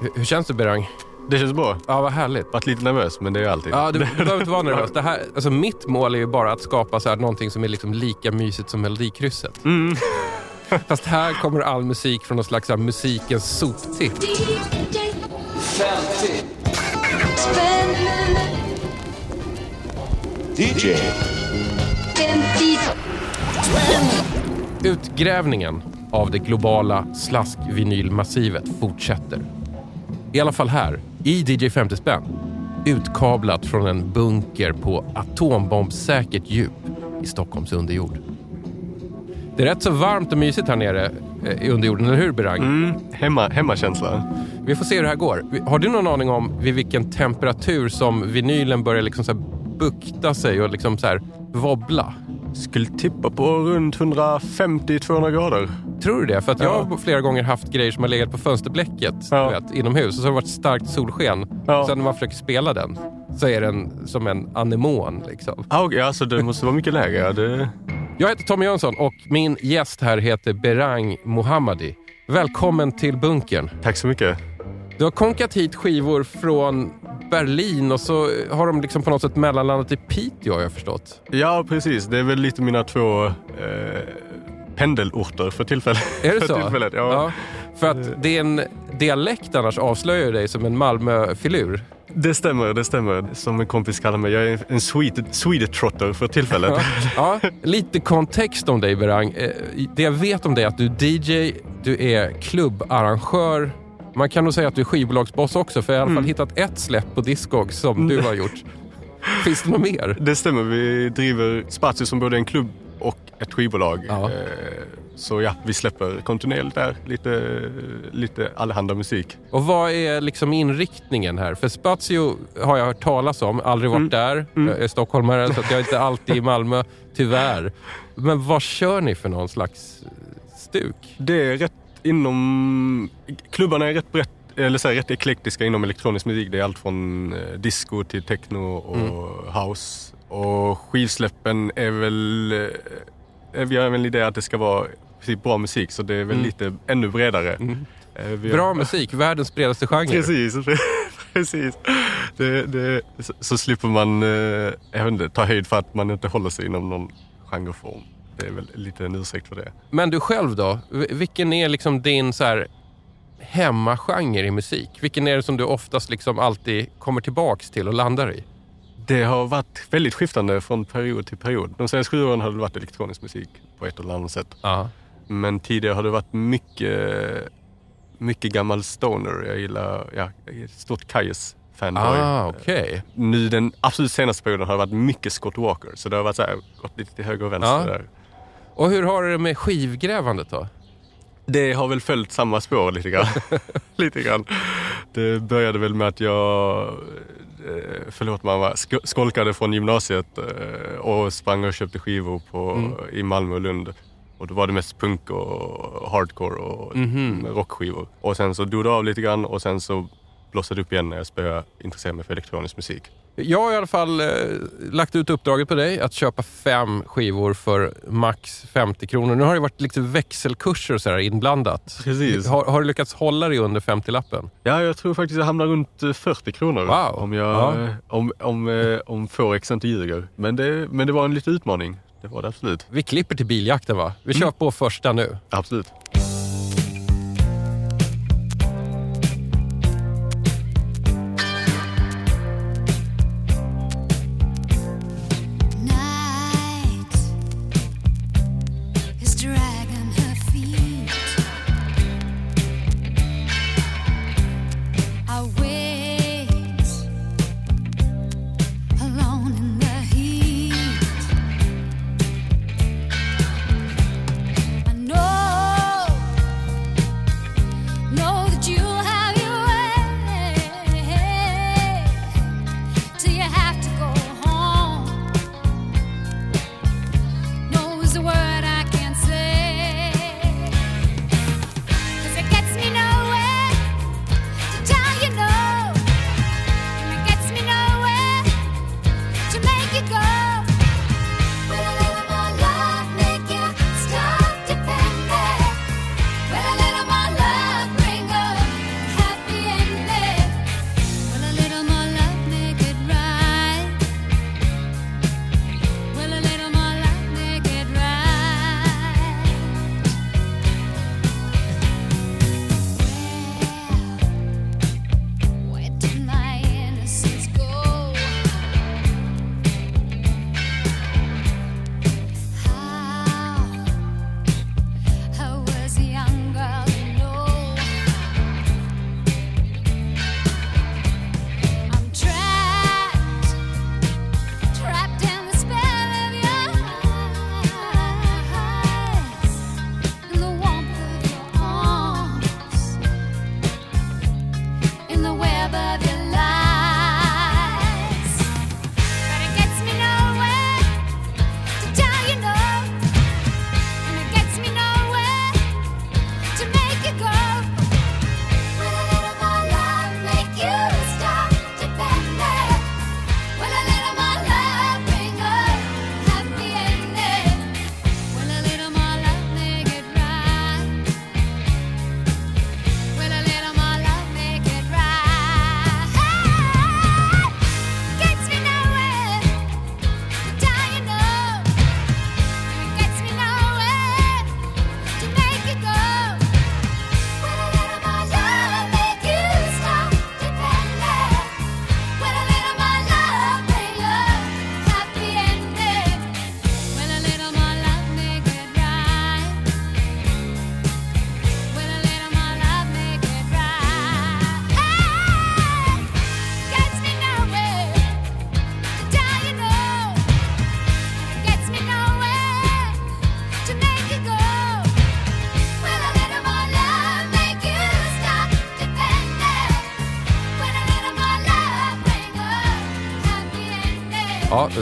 Hur, hur känns det Berang? Det känns bra. Ja, vad härligt. Varit lite nervös, men det är jag alltid. Ja, du, du behöver inte vara nervös. Det här, alltså mitt mål är ju bara att skapa så här någonting som är liksom lika mysigt som Melodikrysset. Mm. Fast här kommer all musik från någon slags här, musikens soptipp. DJ. Utgrävningen av det globala slaskvinylmassivet fortsätter. I alla fall här, i DJ 50 spänn. Utkablat från en bunker på atombombsäkert djup i Stockholms underjord. Det är rätt så varmt och mysigt här nere eh, i underjorden, eller hur Berang? Mm. Hemma, hemmakänsla. Vi får se hur det här går. Har du någon aning om vid vilken temperatur som vinylen börjar liksom så bukta sig och liksom så här wobbla? Skulle tippa på runt 150-200 grader. Tror du det? För att jag Ja. har flera gånger haft grejer som har legat på fönsterblecket Ja. du vet, inomhus och så har det varit starkt solsken. Ja. Sen när man försöker spela den så är den som en anemon. Liksom. Ah, okay, alltså det måste vara mycket lägre. ja. Det... Jag heter Tommy Jönsson och min gäst här heter Berang Mohammadi. Välkommen till bunkern. Tack så mycket. Du har konkat hit skivor från Berlin och så har de liksom på något sätt mellanlandat i Piteå har jag förstått. Ja, precis. Det är väl lite mina två eh, pendelorter för tillfället. Är det för så? Tillfället, ja. För att det är en dialekt annars avslöjar dig som en Malmö-filur. Det stämmer, det stämmer. Som en kompis kallar mig. Jag är en Swede, Swede-trotter för tillfället. Ja. ja, lite kontext om dig Berang. Eh, Det jag vet om dig är att du är DJ, du är klubbarrangör. Man kan nog säga att du är skivbolagsboss också för jag har i alla fall Mm. hittat ett släpp på Discogs som du har gjort. Finns det något mer? Det stämmer. Vi driver Spazio som både en klubb och ett skivbolag. Ja. Eh, Så ja, vi släpper kontinuerligt där. Lite, lite allehanda musik. Och vad är liksom inriktningen här? För Spazio har jag hört talas om, aldrig varit där. Jag är stockholmare så jag är inte alltid i Malmö, tyvärr. Men vad kör ni för någon slags stuk? Det är rätt inom... Klubbarna är rätt brett eller så här, rätt eklektiska inom elektronisk musik. Det är allt från eh, disco till techno och house. Och skivsläppen är väl... Eh, vi har även en idé att det ska vara bra musik så det är väl lite ännu bredare. Eh, vi har- Bra musik, världens bredaste genre. Precis, precis. Det, det, så, så slipper man eh, jag vet inte, ta höjd för att man inte håller sig inom någon genreform. Det är väl lite en ursäkt för det. Men du själv då? Vilken är liksom din så här hemmagenre i musik? Vilken är det som du oftast liksom alltid kommer tillbaks till och landar i? Det har varit väldigt skiftande från period till period. De senaste sju åren har det varit elektronisk musik på ett eller annat sätt. Ja. Men tidigare har det varit mycket, mycket gammal stoner. Jag gillar, ja, jag är stort Kaius fanboy. Ah, okej. Nu den absolut senaste perioden har det varit mycket Scott Walker. Så det har varit så här, gått lite till höger och vänster Ja. där. Och hur har du det med skivgrävandet då? Det har väl följt samma spår lite grann. lite grann. Det började väl med att jag, eh, förlåt mamma, sk- skolkade från gymnasiet eh, och sprang och köpte skivor på, i Malmö och Lund. Och då var det mest punk och hardcore och rockskivor. Och sen så dog det av lite grann och sen så blossade upp igen när jag började intressera mig för elektronisk musik. Jag har i alla fall eh, lagt ut uppdraget på dig att köpa fem skivor för max 50 kronor. Nu har det varit lite växelkurser och så inblandat. Precis. Har, har du lyckats hålla dig under 50-lappen? Ja, jag tror faktiskt jag hamnar runt eh, 40 kronor. Wow. Om, jag, Ja. eh, om, om, eh, om Forex inte ljuger. Men det, men det var en liten utmaning. Det var det absolut. Vi klipper till biljakten va? Vi kör på första nu. Absolut.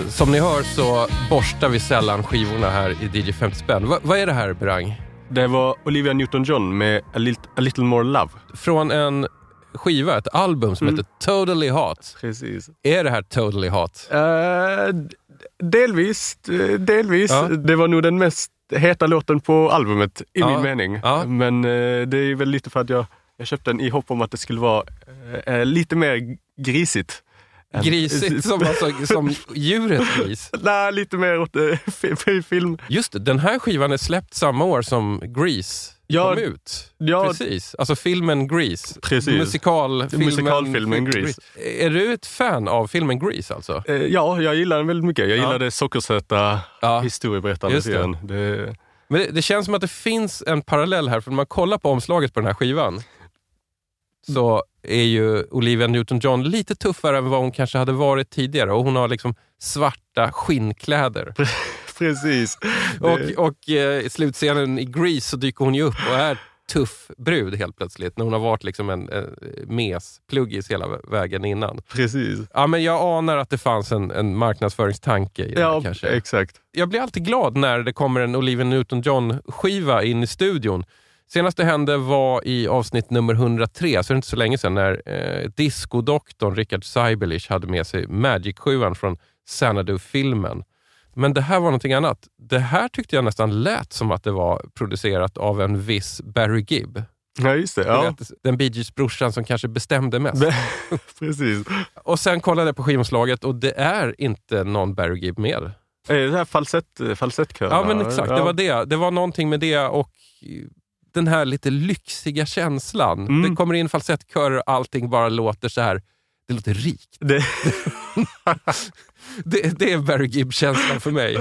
Som ni hör så borstar vi sällan skivorna här i DJ 50 spänn. Va, vad är det här, Berang? Det var Olivia Newton-John med A Little, A Little More Love. Från en skiva, ett album som Mm. heter Totally Hot. Precis. Är det här Totally Hot? D- delvis. eh, delvis. Ja. Det var nog den mest heta låten på albumet i Ja. min mening. Ja. Men eh, det är väl lite för att jag, jag köpte den i hopp om att det skulle vara eh, lite mer grisigt. Grisigt som, alltså, som djuret gris. Nej, lite mer åt eh, fi- fi- film. Just det, den här skivan är släppt samma år som Grease Ja, kom ut. ja. Precis, alltså filmen Grease. Precis. Musikalfilmen, Musikalfilmen Grease. Är du ett fan av filmen Grease alltså? Eh, ja, jag gillar den väldigt mycket. Jag Ja. gillar det sockersöta Ja. historieberättande Just det. serien. Det, Men det, det känns som att det finns en parallell här, för när man kollar på omslaget på den här skivan så är ju Olivia Newton-John lite tuffare än vad hon kanske hade varit tidigare och hon har liksom svarta skinnkläder. precis. Och, och eh, i slutscenen i Grease så dyker hon ju upp och är tuff brud helt plötsligt när hon har varit liksom en, en mes, pluggis hela vägen innan. precis. Ja, men jag anar att det fanns en, en marknadsföringstanke i det här Ja, kanske. exakt. jag blir alltid glad när det kommer en Olivia Newton-John-skiva in i studion. Senast det hände var i avsnitt nummer 103, så det är inte så länge sedan, när eh, diskodoktorn Richard Seibelich hade med sig Magic-sjuan från Xanadu-filmen. Men det här var någonting annat. Det här tyckte jag nästan lät som att det var producerat av en viss Barry Gibb. Ja, just det. Ja. vet, den Bee Gees-brorsan som kanske bestämde mest. precis. Och sen kollade jag på skivomslaget och det är inte någon Barry Gibb med. Eh, Det här falsett, falsettkör. Ja, men exakt. Ja. Det var det. Det var någonting med det och den här lite lyxiga känslan. Mm. Det kommer in falsettkörer och allting bara låter så här. Det låter rikt. Det, Det, det är Barry Gibb-känslan för mig.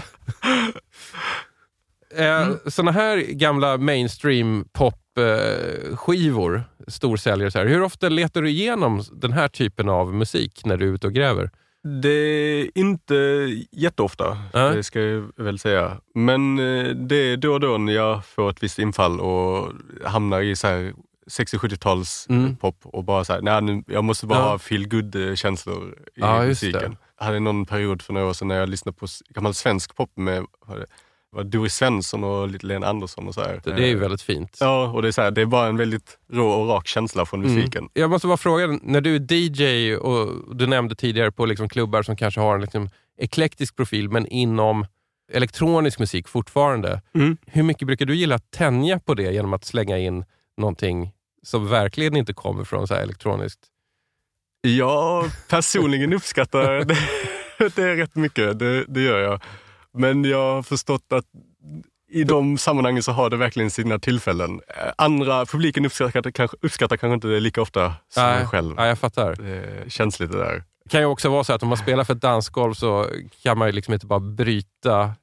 Eh, Såna här gamla mainstream pop-skivor, storsäljare, så här. hur ofta letar du igenom den här typen av musik när du är ute och gräver? Det är inte jätteofta, Nej. det ska jag väl säga. Men eh, det är då och då när jag får ett visst infall och hamnar i så här 60-70-tals Mm. pop och bara så här, nej, nu, jag måste bara Ja. ha feel good känslor i Ja, musiken. Jag hade någon period för några år sedan när jag lyssnade på gammal svensk pop med var Doris Svensson och lite Lena Andersson och så här. Det, det är ju väldigt fint. Ja, och det är, så här, det är bara en väldigt rå och rak känsla från Mm. musiken. Jag måste bara fråga, när du är DJ och du nämnde tidigare på liksom klubbar som kanske har en liksom eklektisk profil men inom elektronisk musik fortfarande. Mm. Hur mycket brukar du gilla att tänja på det genom att slänga in någonting som verkligen inte kommer från så här elektroniskt? Jag personligen uppskattar det, det är rätt mycket, det, det gör jag. Men jag har förstått att i de sammanhangen så har det verkligen sina tillfällen. Eh, Andra, publiken uppskattar kanske, uppskattar kanske inte det lika ofta som Nej, jag själv. Ja, jag fattar. Det känns lite där. Det kan ju också vara så att om man spelar för ett dansgolv så kan man ju liksom inte bara bryta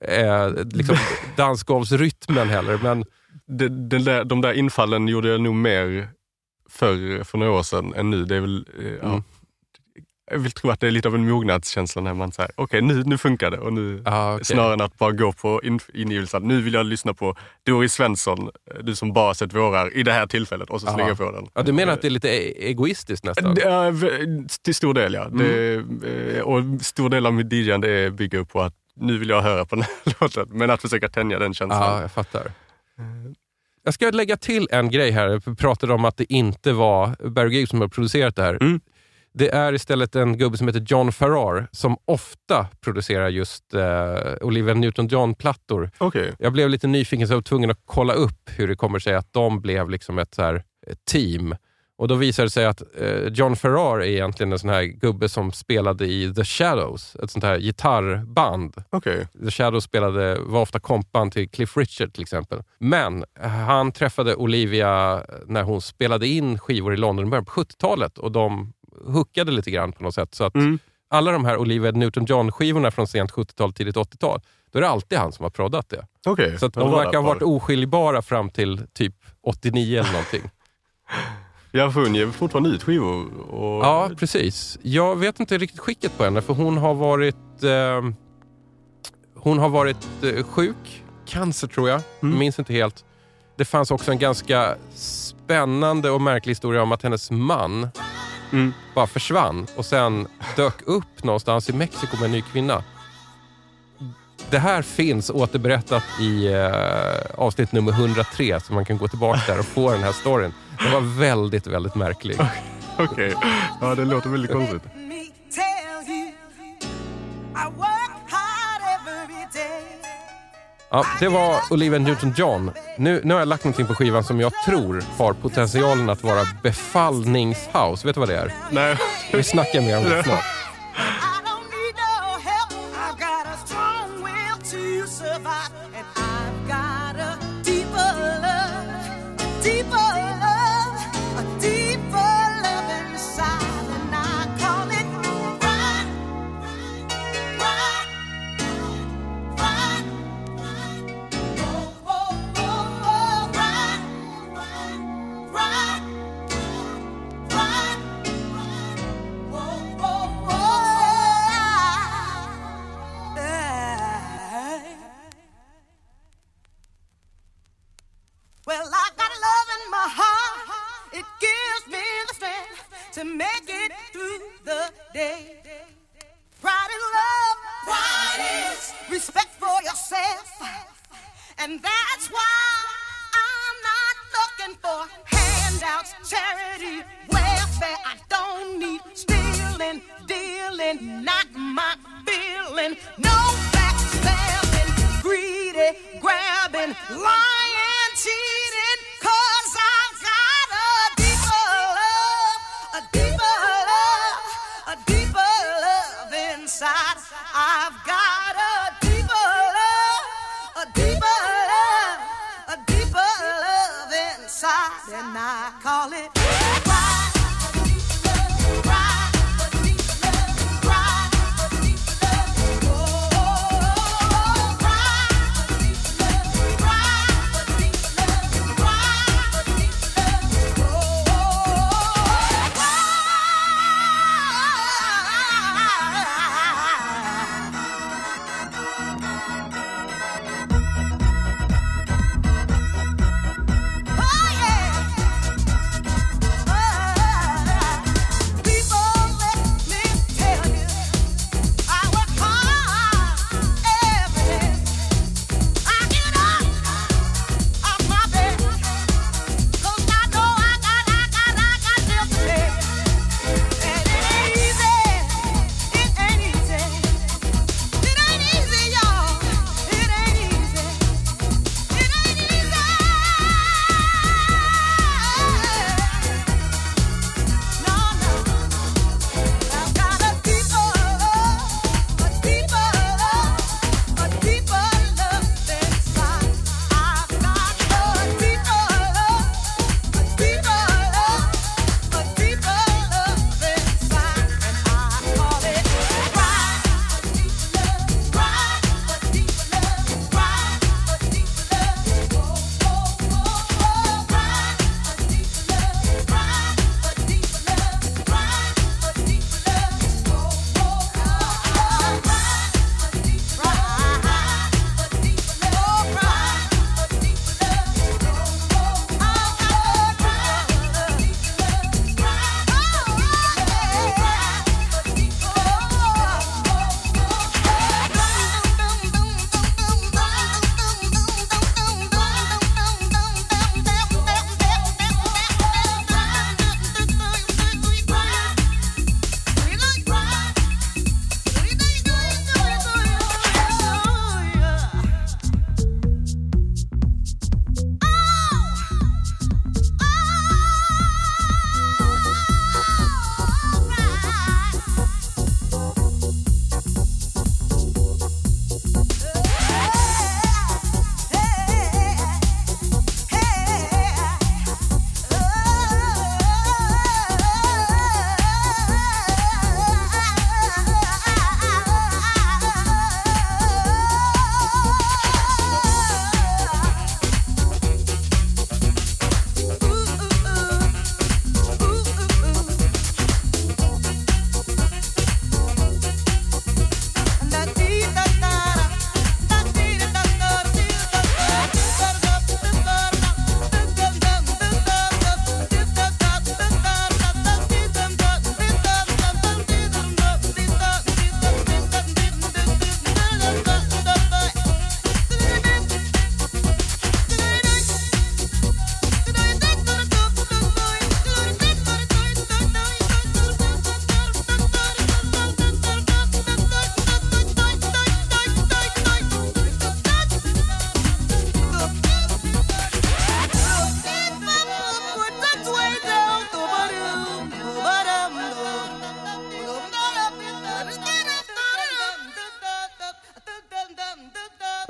eh, liksom dansgolvsrytmen heller. Men Det, den där, de där infallen gjorde jag nog mer förr, för några år sedan, än nu. Det är väl, eh, ja. Jag vill tro att det är lite av en mognadskänsla när man säger okej nu, nu funkar det. Och nu, ah, okej. Snarare än att bara gå på in, ingivelsen. Nu vill jag lyssna på Doris Svensson, du som bara sett vårar, i det här tillfället och så Aha. slänger jag på den. ja, du menar att det är lite e- egoistiskt nästan? V- till stor del ja. Mm. Det, eh, och stor del av mitt DJande bygger på att nu vill jag höra på den här låten. Men att försöka tänja den känslan. Ja, jag fattar. Jag ska lägga till en grej här. Vi pratade om att det inte var Barry Gibb som har producerat det här. Mm. Det är istället en gubbe som heter John Farrar som ofta producerar just eh, Olivia Newton-John-plattor. Okej. Jag blev lite nyfiken så jag var tvungen att kolla upp hur det kommer sig att de blev liksom ett, så här, team. Och Då visade det sig att eh, John Farrar är egentligen en sån här gubbe som spelade i The Shadows, ett sånt här gitarrband. Okej. The Shadows spelade, var ofta kompan till Cliff Richard till exempel. Men han träffade Olivia när hon spelade in skivor i London i början på 70-talet och de hookade lite grann på något sätt. Så att Mm. alla de här Olivia Newton-John-skivorna från sent 70-tal, tidigt 80-tal, då är det alltid han som har proddat det. Okej. Så att de verkar ha varit oskiljbara fram till typ 89 eller någonting. Ja, för hon ger fortfarande ut skivor. Och... Ja, precis. Jag vet inte riktigt skicket på henne för hon har varit eh, Hon har varit eh, sjuk. Cancer tror jag. Mm. Minns inte helt. Det fanns också en ganska spännande och märklig historia om att hennes man Mm. bara försvann och sen dök upp någonstans i Mexiko med en ny kvinna. Det här finns återberättat i eh, avsnitt nummer 103 så man kan gå tillbaka där och få den här storyn. Den var väldigt, väldigt märklig. Okej, ja det låter väldigt konstigt. Ja, det var Olivia Newton-John. Nu, nu har jag lagt någonting på skivan som jag tror har potentialen att vara befallningshouse. Vet du vad det är? Nej, Vi snackar mer om det snart.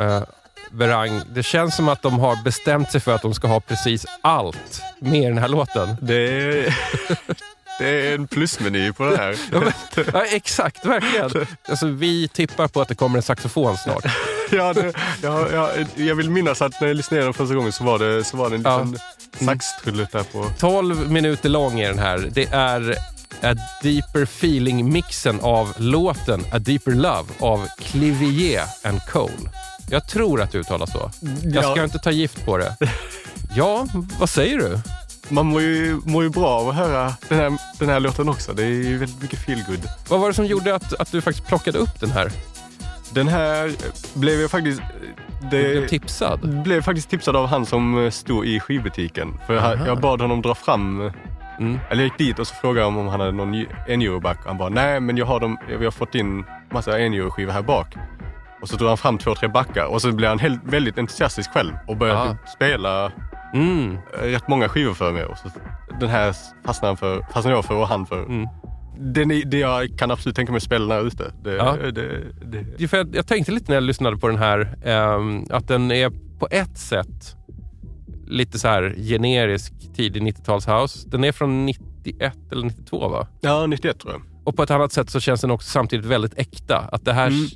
Uh, Berang, det känns som att de har bestämt sig för att de ska ha precis allt med i den här låten. Det är, det är en plusmeny på det här. Ja, men, ja, exakt, verkligen. Alltså, vi tippar på att det kommer en saxofon snart. Ja, det, ja, ja, jag vill minnas att när jag lyssnade igenom första gången så var det, så var det en Ja. liten saxtrullet där på... 12 minuter lång är den här. Det är A Deeper Feeling-mixen av låten A Deeper Love av Clivier and Cole. Jag tror att det uttalas så. Jag ska Ja. inte ta gift på det. Ja, vad säger du? Man mår ju, mår ju bra av att höra den här, den här låten också. Det är ju väldigt mycket feelgood. Vad var det som gjorde att, att du faktiskt plockade upp den här? Den här blev jag faktiskt... Du blev Det tipsad? blev faktiskt tipsad av han som stod i skivbutiken. För jag, jag bad honom dra fram Mm. Eller jag gick dit och så frågade jag om han hade någon en euroback. Han bara, nej men jag har dem, vi har fått in massa en euro-skivor här bak. Och så drog han fram två, tre backar och så blev han helt, väldigt entusiastisk själv och började Ah. typ spela Mm. eh, rätt många skivor för mig. Och så, den här fastnade, han för, fastnade jag för och han för. Mm. Är, det jag kan absolut tänka mig att spela när jag är ute. Det, Ja. det, det, Det för jag, jag tänkte lite när jag lyssnade på den här ehm, att den är på ett sätt lite så här generisk tidig 90-tals-house. Den är från 91 eller 92 va? ja, 91 tror jag. Och på ett annat sätt så känns den också samtidigt väldigt äkta. Att det här, Mm.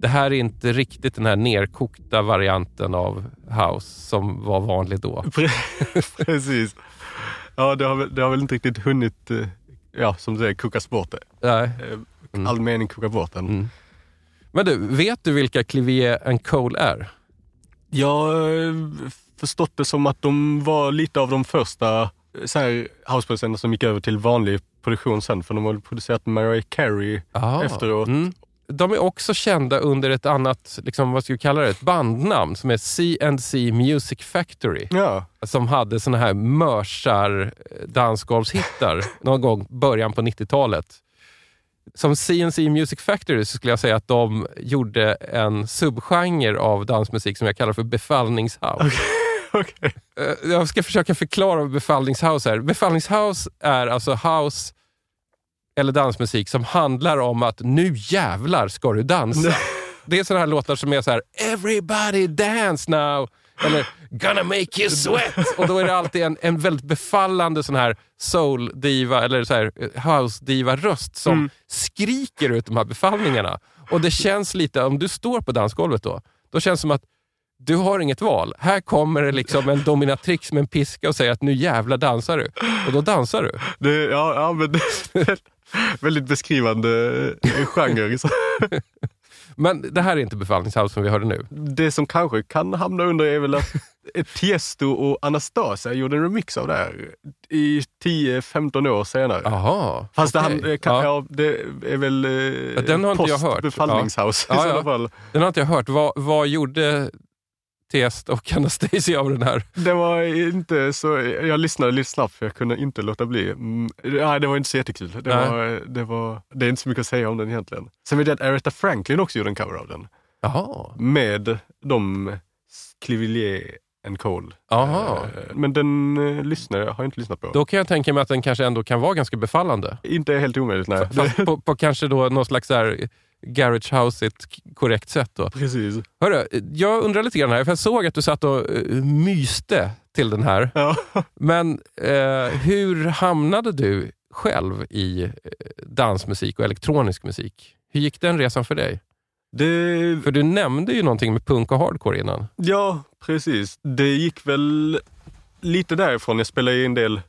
Det här är inte riktigt den här nerkokta varianten av house som var vanlig då. Pre- Precis. Ja, det har, det har väl inte riktigt hunnit, eh, ja som du säger, kokas bort det. Nej. Eh, All mening koka bort den. Mm. Men du, vet du vilka Clivier and Cole är? Jag har förstått det som att de var lite av de första eh, så här, houseproducenterna som gick över till vanlig produktion sen. För de har producerat Mariah Carey Ah. efteråt. Mm. De är också kända under ett annat, liksom, vad ska vi kalla det, ett bandnamn som är C&C Music Factory. Ja, Som hade såna här mörsar eh, dansgolvshittar någon gång början på 90-talet. Som C&C Music Factory så skulle jag säga att de gjorde en subgenre av dansmusik som jag kallar för befallningshouse. okej. Eh, Jag ska försöka förklara vad befallningshouse är. Befallningshouse är alltså house eller dansmusik som handlar om att nu jävlar ska du dansa. Det är sådana här låtar som är så här “Everybody dance now” eller “Gonna make you sweat” och då är det alltid en, en väldigt befallande sån här soul-diva eller så här eh, house-diva-röst som Mm. skriker ut de här befallningarna. Och det känns lite, om du står på dansgolvet då, då känns det som att du har inget val. Här kommer det liksom en dominatrix med en piska och säger att nu jävla dansar du. Och då dansar du. Det, ja, ja, men det väldigt beskrivande eh, genre. Men det här är inte befallningshouse som vi hörde nu. Det som kanske kan hamna under är väl att Tiesto och Anastasia gjorde en remix av det här i 10-15 år senare. Jaha. Fast okej. det, han, kan, ja. ja. det är väl eh, den har inte jag hört. befallningshouse Ja. i Ja, sådana fall. Den har inte jag hört. Vad, vad gjorde Test och Anastasia av den här? Det var inte så, jag lyssnade lite snabbt för jag kunde inte låta bli. Mm, nej, det var inte så jättekul. Det, Nej. var, det, var, det är inte så mycket att säga om den egentligen. Sen vet jag att Aretha Franklin också gjorde en cover av den. Jaha. Med de Clivillier and Cole. Jaha. Eh, Men den eh, lyssnade, har jag inte lyssnat på. Då kan jag tänka mig att den kanske ändå kan vara ganska befallande. Inte helt omöjligt, nej. Fast på, på kanske då någon slags så här garage house korrekt sätt. Då. Precis. Hörru, jag undrar lite grann här, för jag såg att du satt och uh, myste till den här. Ja. Men eh, hur hamnade du själv i eh, dansmusik och elektronisk musik? Hur gick den resan för dig? Det, För du nämnde ju någonting med punk och hardcore innan. ja, precis. Det gick väl lite därifrån. Jag spelade i en del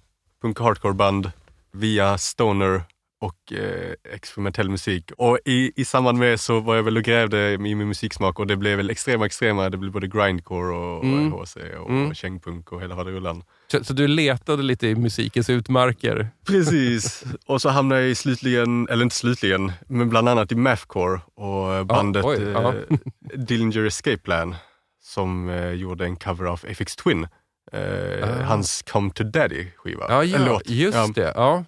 punk och hardcore-band via stoner och eh, experimentell musik. Och i, i samband med så var jag väl och grävde i min musiksmak och det blev väl extrema, extrema. Det blev både grindcore och, Mm. HC och Mm. kängpunk och hela faderullan. Så, så du letade lite i musikens utmarker. Precis. Och så hamnade jag i slutligen, eller inte slutligen, men bland annat i Mathcore och bandet oj, ja. eh, Dillinger Escape Plan som eh, gjorde en cover av FX Twin. Eh, Ah. Hans Come to Daddy-skiva. Ja, En ja låt. just Ja. det. Ja.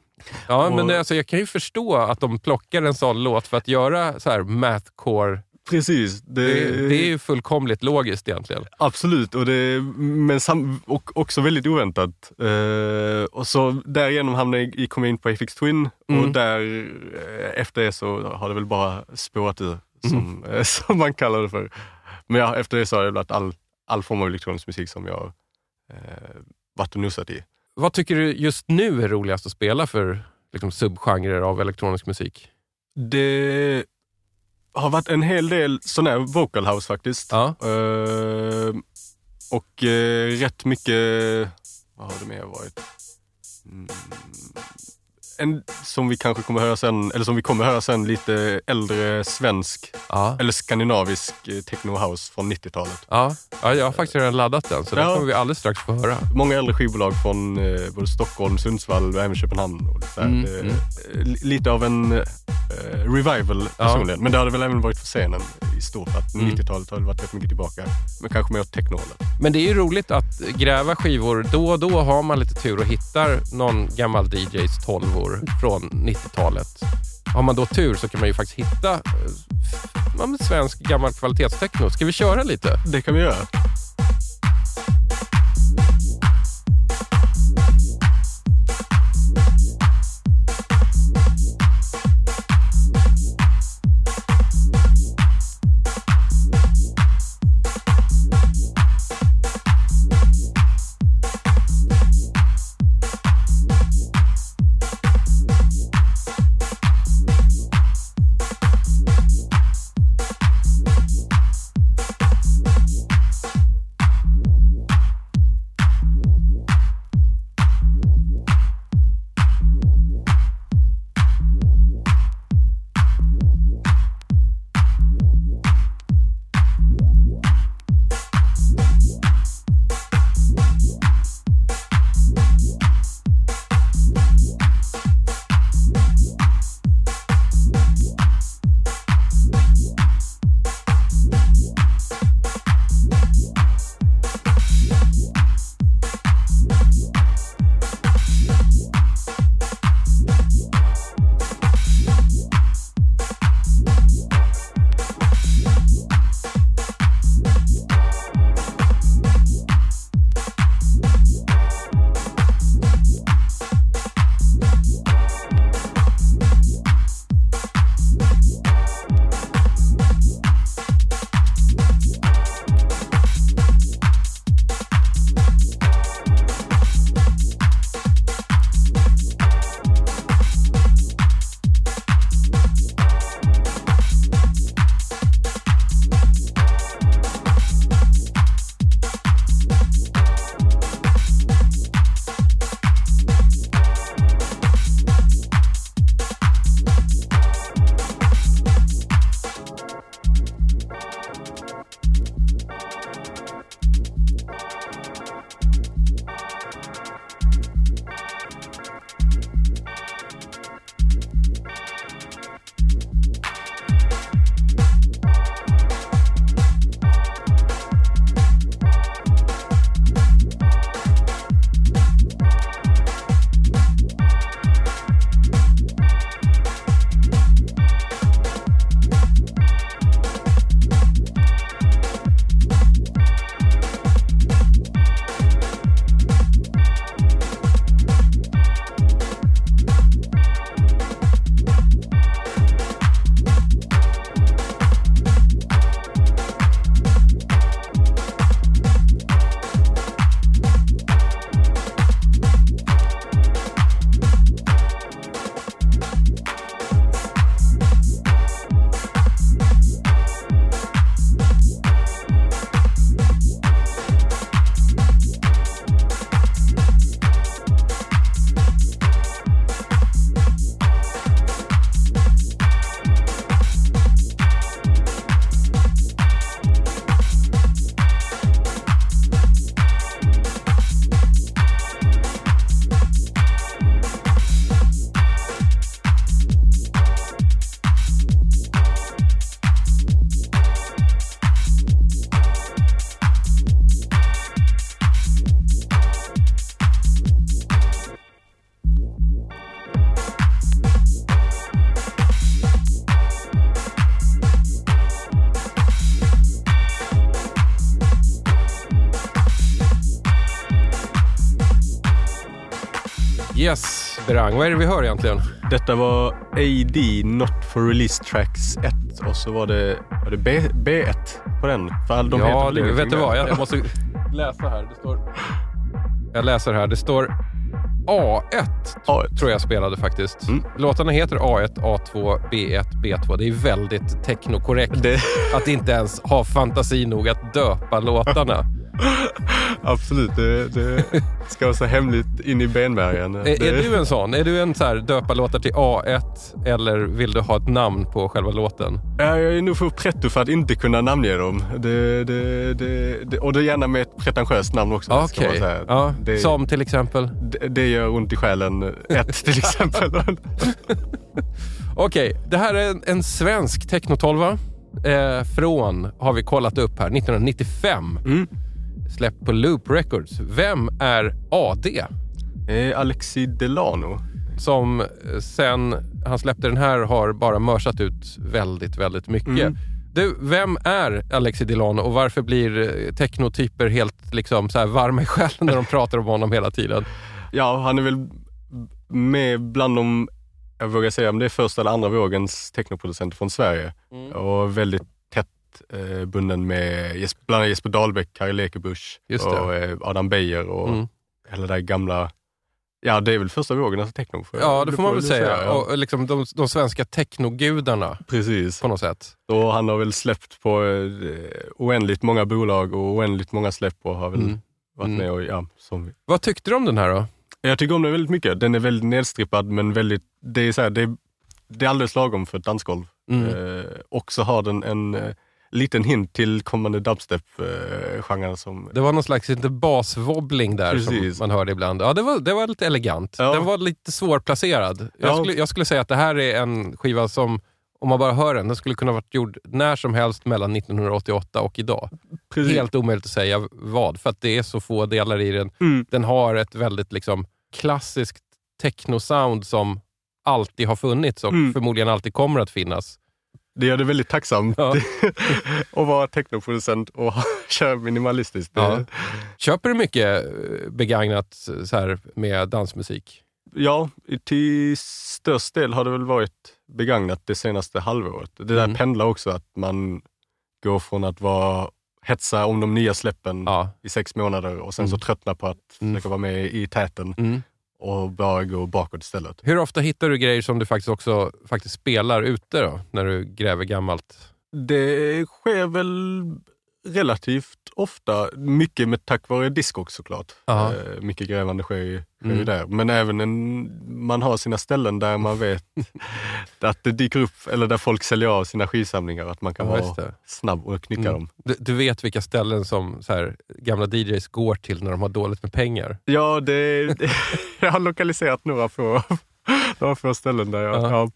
Ja, men Och- det, alltså, jag kan ju förstå att de plockar en sån låt för att göra så här mathcore. Precis. Det, Det, det är ju fullkomligt logiskt egentligen. Absolut, och, det, men sam, och också väldigt oväntat. Eh, och så därigenom hamnade jag kom jag in på FX Twin Mm. och där eh, efter det så har det väl bara spårat ur, som, eh, som man kallar det för. Men ja, efter det så har det varit all, all form av elektronisk musik som jag eh, varit och nosat i. Vad tycker du just nu är roligast att spela för liksom, subgenrer av elektronisk musik? Det har varit en hel del sån här vocal house faktiskt. Ja. Eh, och eh, rätt mycket, vad har det mer varit? Mm, en som vi kanske kommer höra sen, eller som vi kommer höra sen, lite äldre svensk Ja. eller skandinavisk eh, techno house från 90-talet. Ja. ja, jag har faktiskt redan laddat den, så den Ja. kommer vi alldeles strax få höra. Många äldre skivbolag från eh, både Stockholm, Sundsvall och även Köpenhamn. Och lite. Mm, Det- mm. eh, li- lite av en eh, revival Ja. personligen. Men det hade väl även varit för scenen i stort. Att Mm. 90-talet har varit rätt mycket tillbaka. Men kanske mer åt technohållet. Men det är ju roligt att gräva skivor. Då och då har man lite tur och hittar någon gammal DJs 12 från 90-talet. Har man då tur så kan man ju faktiskt hitta eh, svensk gammal kvalitetstechno. Ska vi köra lite? Det kan vi göra. Yes, Berang. Vad är det vi hör egentligen? Detta var AD, Not for Release Tracks 1 och så var det, var det B, B1 på den. För de ja, det, vet du vad? Jag, jag måste läsa här. Det står... Jag läser här. Det står A1 A1. tror jag spelade faktiskt. Mm. Låtarna heter A1, A2, B1, B2. Det är väldigt technokorrekt Det, att inte ens ha fantasi nog att döpa låtarna. absolut, det, det ska vara så hemligt in i benmärgen. Är, Det- är du en sån? Är du en så här döpa låtar till A1 eller vill du ha ett namn på själva låten? Ja, jag är nog för pretto för att inte kunna namnge dem. Det, det, det, och det är gärna med ett pretentiöst namn också. säga. Ja, Som till exempel? Det, gör ont i själen. Ett till exempel. Okej, det här är en, en svensk technotolva. Eh, från, har vi kollat upp här, 1995. Mm. Släppt på Loop Records. Vem är AD? Eh, Alexi Delano. Som eh, sen han släppte den här har bara mörsat ut väldigt, väldigt mycket. Mm. Du, vem är Alexi Delano och varför blir eh, technotyper helt liksom så här varma i själen när de pratar om honom hela tiden? Ja, han är väl med bland de, jag vågar säga om det är första eller andra vågens technoproducenter från Sverige. Mm. Och väldigt eh, bunden med Jes- bland annat Jesper Dahlbäck, Kari Lekebusch och eh, Adam Beijer och Mm. hela det där gamla, ja det är väl första vågen av techno. får- Ja, det får man väl säga. ja. Och liksom de, de svenska technogudarna Precis. på något sätt. Och han har väl släppt på eh, oändligt många bolag och oändligt många släpp och har väl Mm. varit Mm. med och ja, som Vad tyckte du om den här då? Jag tycker om den väldigt mycket. Den är väldigt nedstrippad men väldigt, det är, så här, det är, det är alldeles lagom för ett dansgolv. Mm. Eh, och så har den en eh, liten hint till kommande dubstep-genren som... Det var någon slags lite baswobbling där Precis. som man hörde ibland. Ja, det var, det var lite elegant. Ja. Den var lite svårplacerad. Jag, Ja. skulle, jag skulle säga att det här är en skiva som, om man bara hör den, den skulle kunna varit gjord när som helst mellan 1988 och idag. Precis. Helt omöjligt att säga vad, för att det är så få delar i den. Mm. Den har ett väldigt liksom, klassiskt techno-sound som alltid har funnits och Mm. förmodligen alltid kommer att finnas. Det gör det väldigt tacksamt Ja. att vara technoproducent och köra minimalistiskt. Ja. Köper du mycket eh, begagnat så här, med dansmusik? Ja, till störst del har det väl varit begagnat det senaste halvåret. Det där Mm. pendlar också, att man går från att vara hetsa om de nya släppen Ja. i sex månader och sen så Mm. tröttna på att Mm. försöka vara med i täten Mm. Och bara gå bakåt istället. Hur ofta hittar du grejer som du faktiskt också faktiskt spelar ute då, när du gräver gammalt? Det sker väl relativt ofta, mycket med tack vare Discogs såklart. Ja. Eh, mycket grävande sker ju, sker Mm. där. Men även en, man har sina ställen där man vet att det dyker upp, eller där folk säljer av sina skivsamlingar, att man kan Ja, vara snabb och knycka Mm. dem. Du, du vet vilka ställen som så här, gamla DJs går till när de har dåligt med pengar? Ja, det, det, jag har lokaliserat några få, några få ställen där, jag, Ja. ja,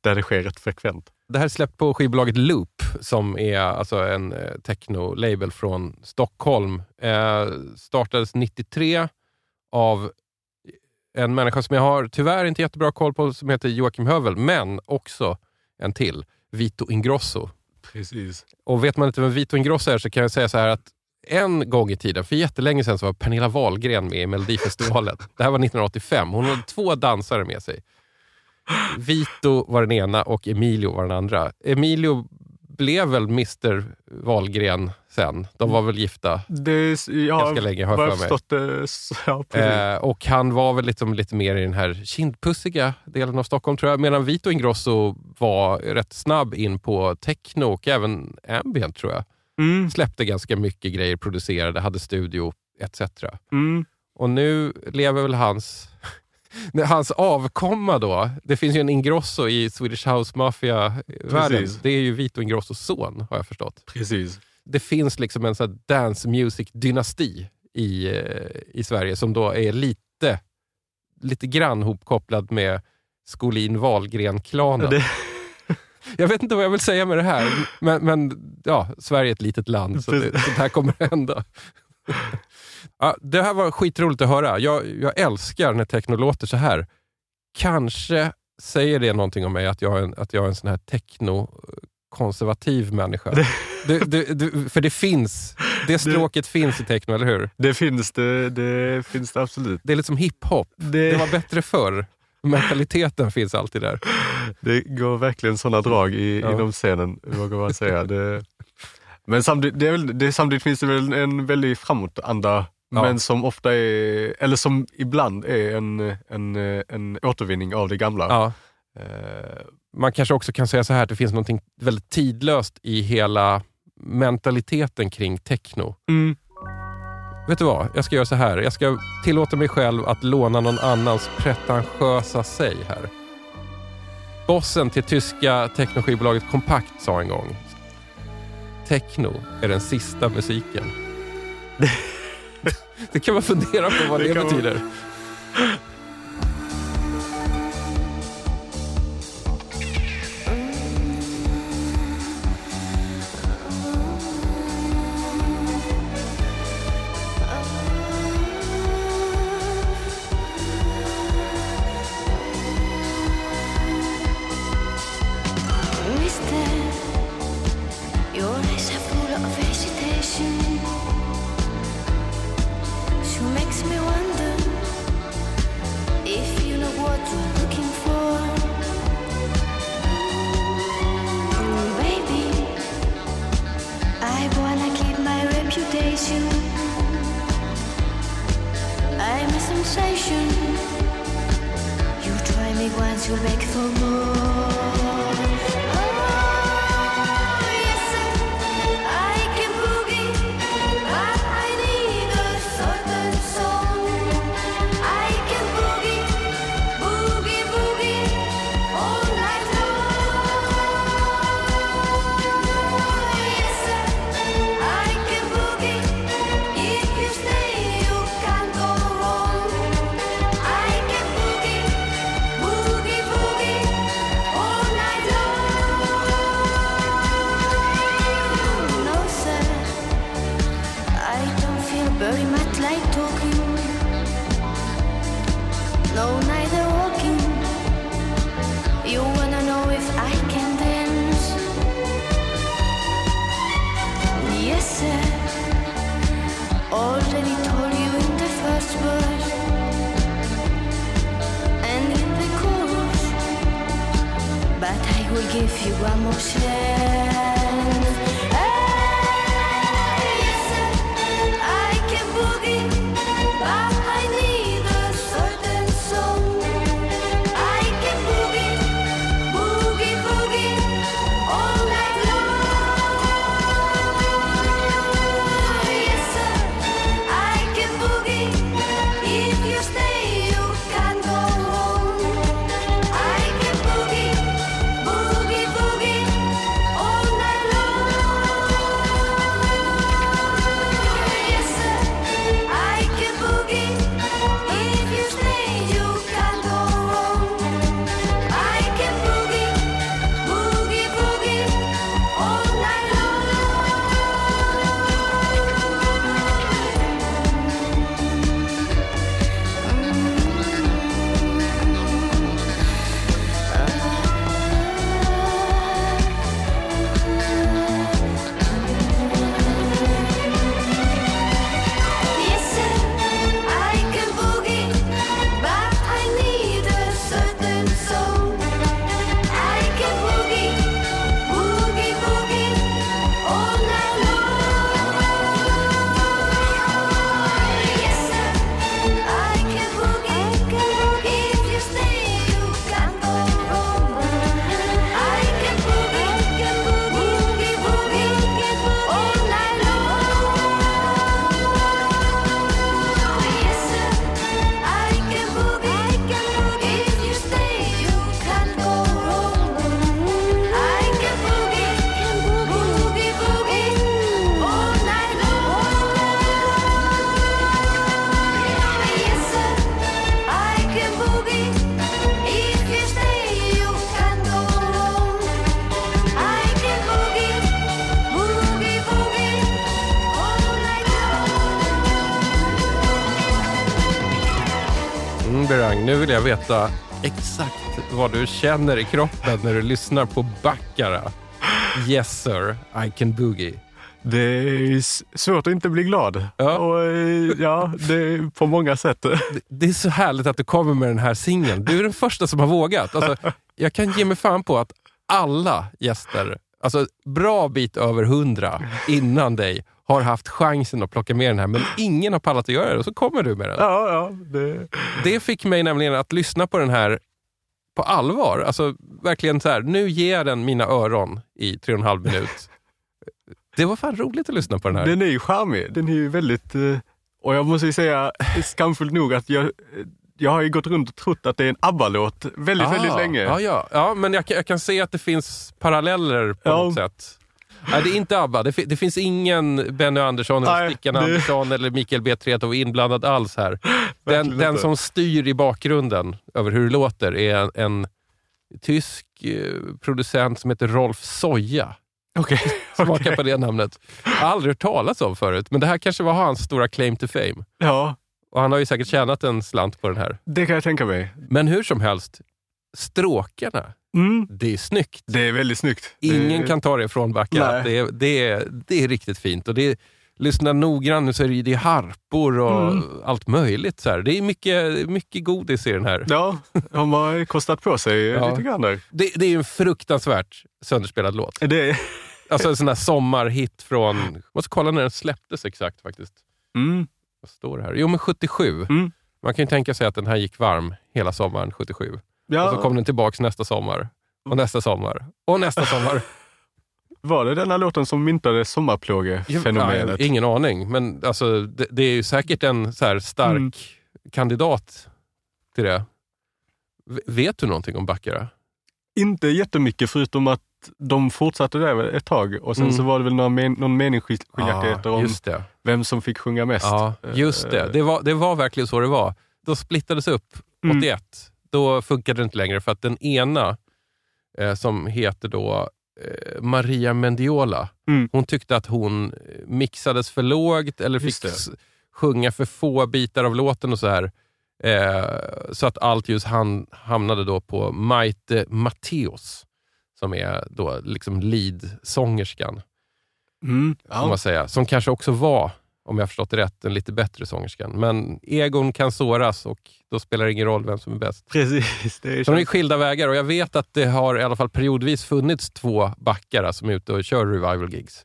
där det sker rätt frekvent. Det här är släppt på skivbolaget Loop som är alltså en eh, techno-label från Stockholm. Eh, startades 93 av en människa som jag har tyvärr inte jättebra koll på som heter Joakim Hövel, men också en till, Vito Ingrosso. Precis. Och vet man inte vem Vito Ingrosso är så kan jag säga så här att en gång i tiden, för jättelänge sedan, så var Pernilla Wahlgren med i Melodifestivalen. Det här var 1985. Hon hade två dansare med sig. Vito var den ena och Emilio var den andra. Emilio blev väl Mr Wahlgren sen. De var väl gifta. Det, ja, Ganska länge, har jag för mig. ja. Eh, och han var väl liksom lite mer i den här kindpussiga delen av Stockholm tror jag. Medan Vito Ingrosso var rätt snabb in på techno och även ambient tror jag. Mm, Släppte ganska mycket grejer, producerade, hade studio etc. mm. Och nu lever väl hans, hans avkomma då. Det finns ju en Ingrosso i Swedish House Mafia-världen. Precis. Det är ju Vito Ingrossos son har jag förstått. Precis. Det finns liksom en sån dance music-dynasti i, eh, i Sverige som då är lite, lite grann hopkopplad med Skolin Wahlgren-klanen. Det, Jag vet inte vad jag vill säga med det här, men, men ja, Sverige är ett litet land, så det, sånt här kommer att hända. Ja, det här var skitroligt att höra. Jag, jag älskar när techno låter så här. Kanske säger det någonting om mig att jag är en, att jag är en sån här techno-konservativ människa. Du, du, du, för det finns, det stråket finns i techno, eller hur? Det finns det, det, finns det absolut. Det är lite som hiphop. Det, Det var bättre förr. Mentaliteten finns alltid där. det går verkligen sådana drag i, Ja. inom scenen, vågar man säga. Det, men samtidigt, det är väl, det, samtidigt finns det väl en väldig framåtanda, Ja. men som ofta är, eller som ibland är en, en, en återvinning av det gamla. Ja. Eh, Man kanske också kan säga så här att det finns något väldigt tidlöst i hela mentaliteten kring techno. mm. Vet du vad? Jag ska göra så här. Jag ska tillåta mig själv att låna någon annans pretentiösa säg här. Bossen till tyska technoskivbolaget Kompakt sa en gång. Techno är den sista musiken. det kan man fundera på vad det, Det kan man- veta exakt vad du känner i kroppen när du lyssnar på Baccara. Yes sir, I can boogie. Det är svårt att inte bli glad. Ja. Och, eh, ja, det är på många sätt. Det, det är så härligt att du kommer med den här singeln. Du är den första som har vågat. Alltså, jag kan ge mig fan på att alla gäster, alltså bra bit över hundra innan dig, har haft chansen att plocka med den här, men ingen har pallat att göra det och så kommer du med den. Ja, ja, det, Det fick mig nämligen att lyssna på den här på allvar. Alltså verkligen så här, nu ger jag den mina öron i tre och en halv minut. Det var fan roligt att lyssna på den här. den är ju charmig. Den är ju väldigt... eh, Och jag måste ju säga skamfullt nog att jag, jag har ju gått runt och trott att det är en ABBA-låt väldigt, väldigt Ah, länge. Ja, ja. ja men jag, kan- jag kan se att det finns paralleller på Ja. något sätt. Nej, det är inte ABBA. Det, det finns ingen Benny Andersson, eller Stickan det- Andersson eller Mikael B. Tretow inblandad alls här. Den, den som styr i bakgrunden över hur det låter är en, en tysk eh, producent som heter Rolf Soja. Okej. Smaka okej. på det namnet. Jag har aldrig hört talas om förut, men det här kanske var hans stora claim to fame. Ja, Och han har ju säkert tjänat en slant på den här. det kan jag tänka mig. Men hur som helst, stråkarna, Mm. det är snyggt. Det är väldigt snyggt. Ingen det, kan ta det ifrån Backa. Nej. Det är, det, är, det är riktigt fint. Och det är, lyssna noggrant nu så är det, det är harpor och Mm. allt möjligt. Så här. Det är mycket, mycket godis i den här. Ja, de har kostat på sig Ja. lite grann där. Det, det är en fruktansvärt sönderspelad låt. Det, Alltså en sån här sommarhit från... Jag måste kolla när den släpptes exakt faktiskt. mm. Vad står det här? Jo, men 77. Mm. Man kan ju tänka sig att den här gick varm hela sommaren 77. Ja, Och så kom den tillbaks nästa sommar. Och nästa sommar. Och nästa sommar. Var det denna låten som myntade sommarplågefenomenet? Ja, ingen aning, men alltså, det, det är ju säkert en så här stark Mm. kandidat till det. V- vet du någonting om Baccara? Inte jättemycket förutom att de fortsatte där ett tag och sen Mm. så var det väl några men, någon meningsskiljaktigheter om just det. vem som fick sjunga mest. Ja, just det. Det var, det var verkligen så det var. Då splittades upp Mm. 81. Då funkade det inte längre för att den ena, eh, som heter då eh, Maria Mendiola, Mm. hon tyckte att hon eh, mixades för lågt eller fick det. sjunga för få bitar av låten och så här. Eh, så att allt just han, hamnade då på Maite Matteos, som är då liksom lead-sångerskan. Mm. Ja. Som kanske också var, om jag har förstått det rätt, en lite bättre sångerskan. Men egon kan såras och då spelar det ingen roll vem som är bäst. Precis. Det är Så de är skilda vägar och jag vet att det har i alla fall periodvis funnits två backare som är ute och kör revival gigs.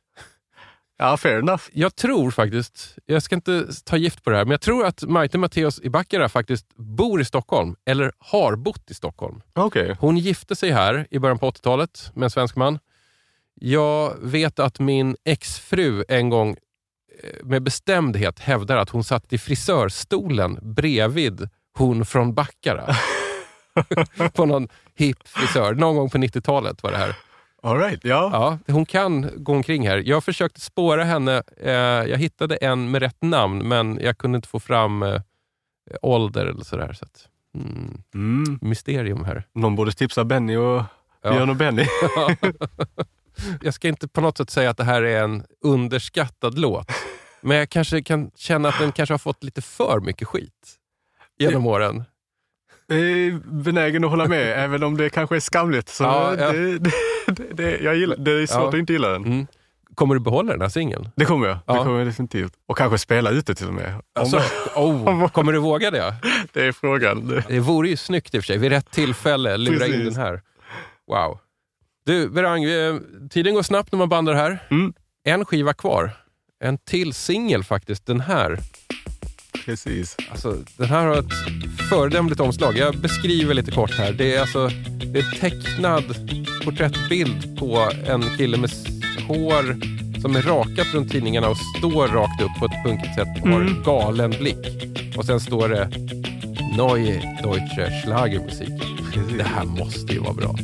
Ja, fair enough. Jag tror faktiskt, jag ska inte ta gift på det här, men jag tror att Maite Matteos i Baccara faktiskt bor i Stockholm, eller har bott i Stockholm. Okej. Hon gifte sig här i början på 80-talet med en svensk man. Jag vet att min exfru en gång med bestämdhet hävdar att hon satt i frisörstolen bredvid hon från Baccara. på någon hipp frisör. Någon gång på 90-talet var det här. All right. Ja. Ja, hon kan gå omkring här. Jag försökte spåra henne. Eh, jag hittade en med rätt namn, men jag kunde inte få fram eh, ålder eller sådär. Så att, mm, Mm. mysterium här. Någon borde tipsa Benny och Ja. Björn och Benny. jag ska inte på något sätt säga att det här är en underskattad låt. Men jag kanske kan känna att den kanske har fått lite för mycket skit genom åren. Jag är benägen att hålla med, även om det kanske är skamligt. Så Ja, ja. Det, det, det, jag gillar, det är svårt Ja. att inte gilla den. Mm. Kommer du behålla den här singeln? Det kommer jag. Ja. Det kommer jag definitivt. Och kanske spela ute till och med. Om Alltså, oh, kommer du våga det? det är frågan. Det vore ju snyggt i och för sig. Vid rätt tillfälle lura in Precis. den här. Wow. Du, Berang, eh, tiden går snabbt när man bandar här. Mm. En skiva kvar. En till singel faktiskt. Den här. Precis. Alltså, den här har ett föredömligt omslag. Jag beskriver lite kort här. Det är alltså det är tecknad porträttbild på en kille med hår som är rakat runt tidningarna och står rakt upp på ett punkigt sätt och har Mm. galen blick. Och sen står det Neue Deutsche Schlagermusik. Det här måste ju vara bra.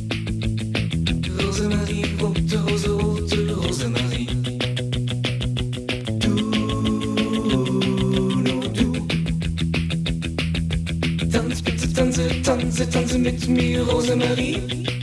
me, Marie.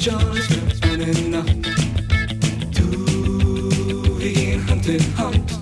Just running up to hunting hunt.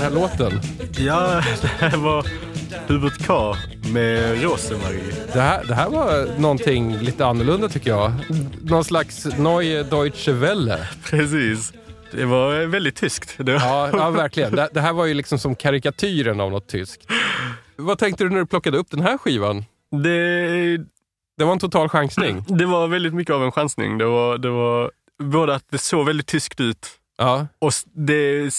Den här låten? Ja, det här var Hubert K med Rosemarie. Det här, det här var någonting lite annorlunda tycker jag. Någon slags Neue Deutsche Welle. Precis. Det var väldigt tyskt. Var... Ja, ja verkligen. Det, det här var ju liksom som karikatyren av något tyskt. Vad tänkte du när du plockade upp den här skivan? Det, Det var en total chansning. det var väldigt mycket av en chansning. Det var, det var både att det såg väldigt tyskt ut Ja, och det,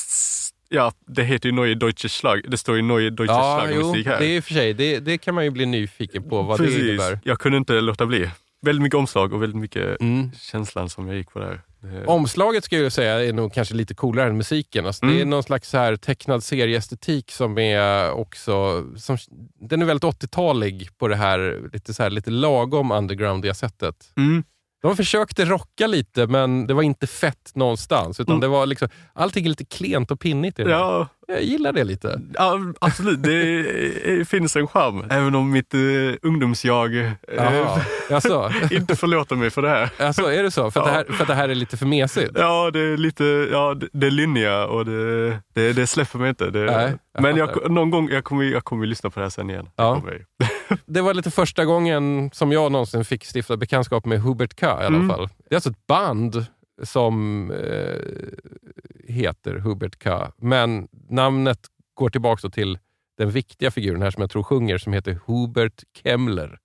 ja, det heter ju Neue Deutsche Schlag. Det står ju Neue Deutsche ja Schlagermusik här. det är i och för sig. Det, det kan man ju bli nyfiken på vad det Precis. innebär. Jag kunde inte låta bli. Väldigt mycket omslag och väldigt mycket Mm. känslan som jag gick på där. Det- Omslaget ska jag säga är nog kanske lite coolare än musiken. Alltså, Det är Mm. någon slags så här tecknad serieestetik som är också... Som, den är väldigt 80-talig på det här lite, så här, lite lagom undergroundiga sättet. Mm. De försökte rocka lite men det var inte fett någonstans. Utan Mm. det var liksom, allting är lite klent och pinnigt i det. Ja, Jag gillar det lite. ja, absolut. Det finns en charm. Även om mitt uh, ungdomsjag eh, alltså, inte förlåter mig för det här. alltså, är det så? För att, det här, för att det här är lite för mesigt? Ja, det är lite, ja, det, är linja och det, det, det släpper mig inte. Det, Nej, jag men jag, någon gång, jag kommer, jag kommer lyssna på det här sen igen. Det Ja. Det var lite första gången som jag någonsin fick stifta bekantskap med Hubert K. i alla Mm. fall. Det är alltså ett band som eh, heter Hubert K. Men namnet går tillbaka till den viktiga figuren här som jag tror sjunger som heter Hubert Kemmler.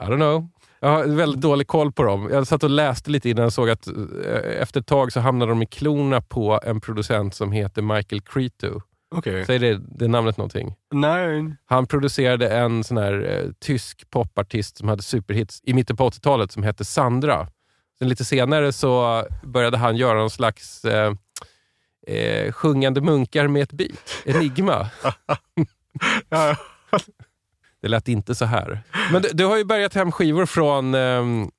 I don't know. Jag har väldigt dålig koll på dem. Jag satt och läste lite innan och såg att eh, efter ett tag så hamnade de i klorna på en producent som heter Michael Cretu. Okej. Säger det, det namnet någonting? Nej. Han producerade en sån här eh, tysk popartist som hade superhits i mitten på 80-talet som hette Sandra. Sen lite senare så började han göra någon slags eh, eh, sjungande munkar med ett beat. Enigma. Det lät inte så här. Men du, du har ju bärgat hem skivor från ehm,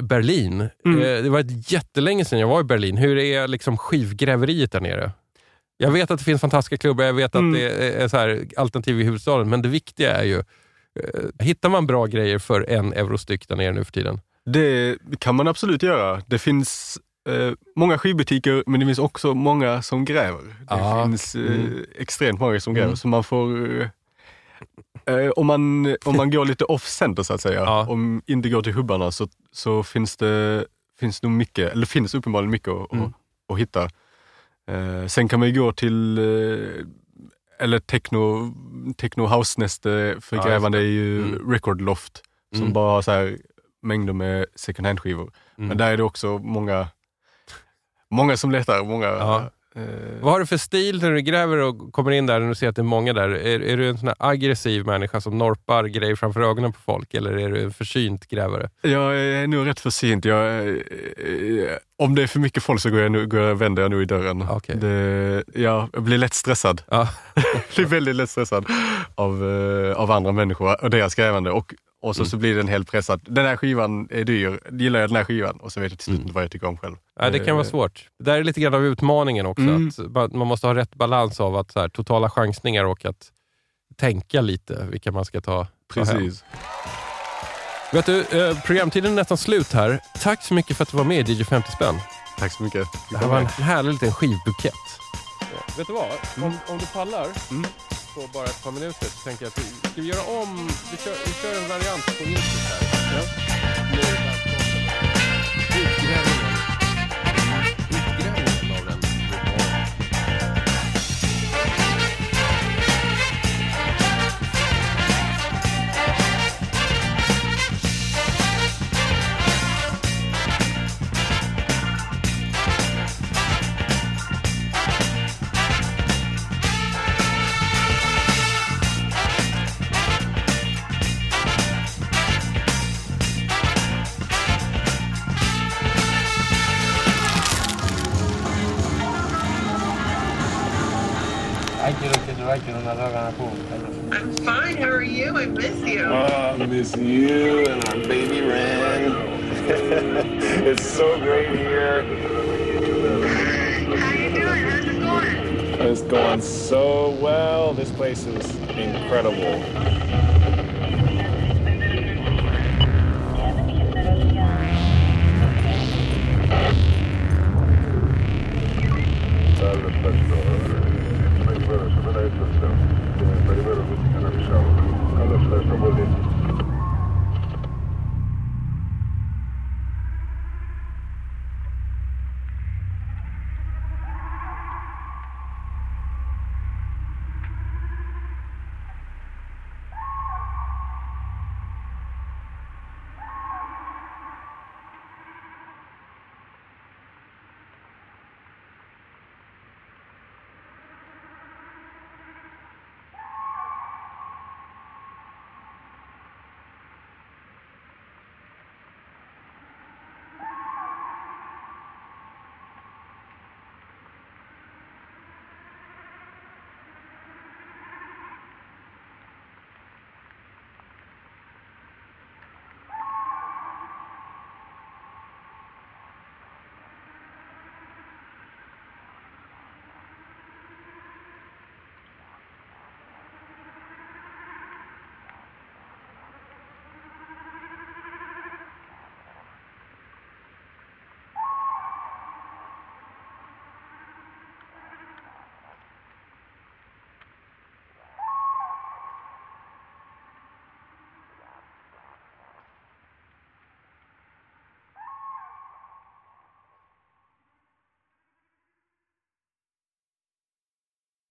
Berlin. Mm. Eh, det var jättelänge sedan jag var i Berlin. Hur är liksom skivgräveriet där nere? Jag vet att det finns fantastiska klubbar, jag vet Mm. att det är så här alternativ i huvudstaden, men det viktiga är ju, eh, hittar man bra grejer för en euro styck där nere nu för tiden? Det kan man absolut göra. Det finns eh, många skivbutiker men det finns också många som gräver. Det Ja. finns eh, Mm. extremt många som gräver Mm. så man får... Eh, Eh, om, man, om man går lite off-center så att säga, Ja. om inte går till hubbarna så, så finns det finns nog mycket, eller finns uppenbarligen mycket att, Mm. att, att hitta. Eh, sen kan man ju gå till, eh, eller techno, techno house-näste för Ja, grävande är ju Mm. Record Loft som Mm. bara har så här mängder med second hand-skivor. Mm. Men där är det också många, många som letar. Många, Ja. eh, Vad har du för stil när du gräver och kommer in där och ser att det är många där? Är, är du en sån aggressiv människa som norpar grejer framför ögonen på folk eller är du en försynt grävare? Jag är nog rätt försynt. Jag, eh, om det är för mycket folk så går jag, nu, går jag, vänder jag nog i dörren. Okej. Det, ja, jag blir lätt stressad. Ja. Jag blir väldigt lätt stressad av, eh, av andra människor och deras grävande. Och, och så, så blir den helt pressad. Den här skivan är dyr. Gillar jag den här skivan? Och så vet jag till slut Mm. inte vad jag tycker om själv. Ja, det kan vara Eh, svårt. Det där är lite grann av utmaningen också. Mm. Att man- måste ha rätt balans av att så här, totala chansningar och att tänka lite vilka man ska ta, ta hem. Precis. Vet du, eh, programtiden är nästan slut här. Tack så mycket för att du var med i DJ 50 spänn. Tack så mycket. Det här var en härlig liten skivbukett. Vet du vad? Om, om du pallar Mm på bara ett par minuter så tänker jag att vi ska vi göra om, vi kör, vi kör en variant på introt här. Ja. I'm fine. How are you? I miss you. Uh, I miss you and our baby Ren. it's so great here. How you doing? How's it going? It's going so well. This place is incredible.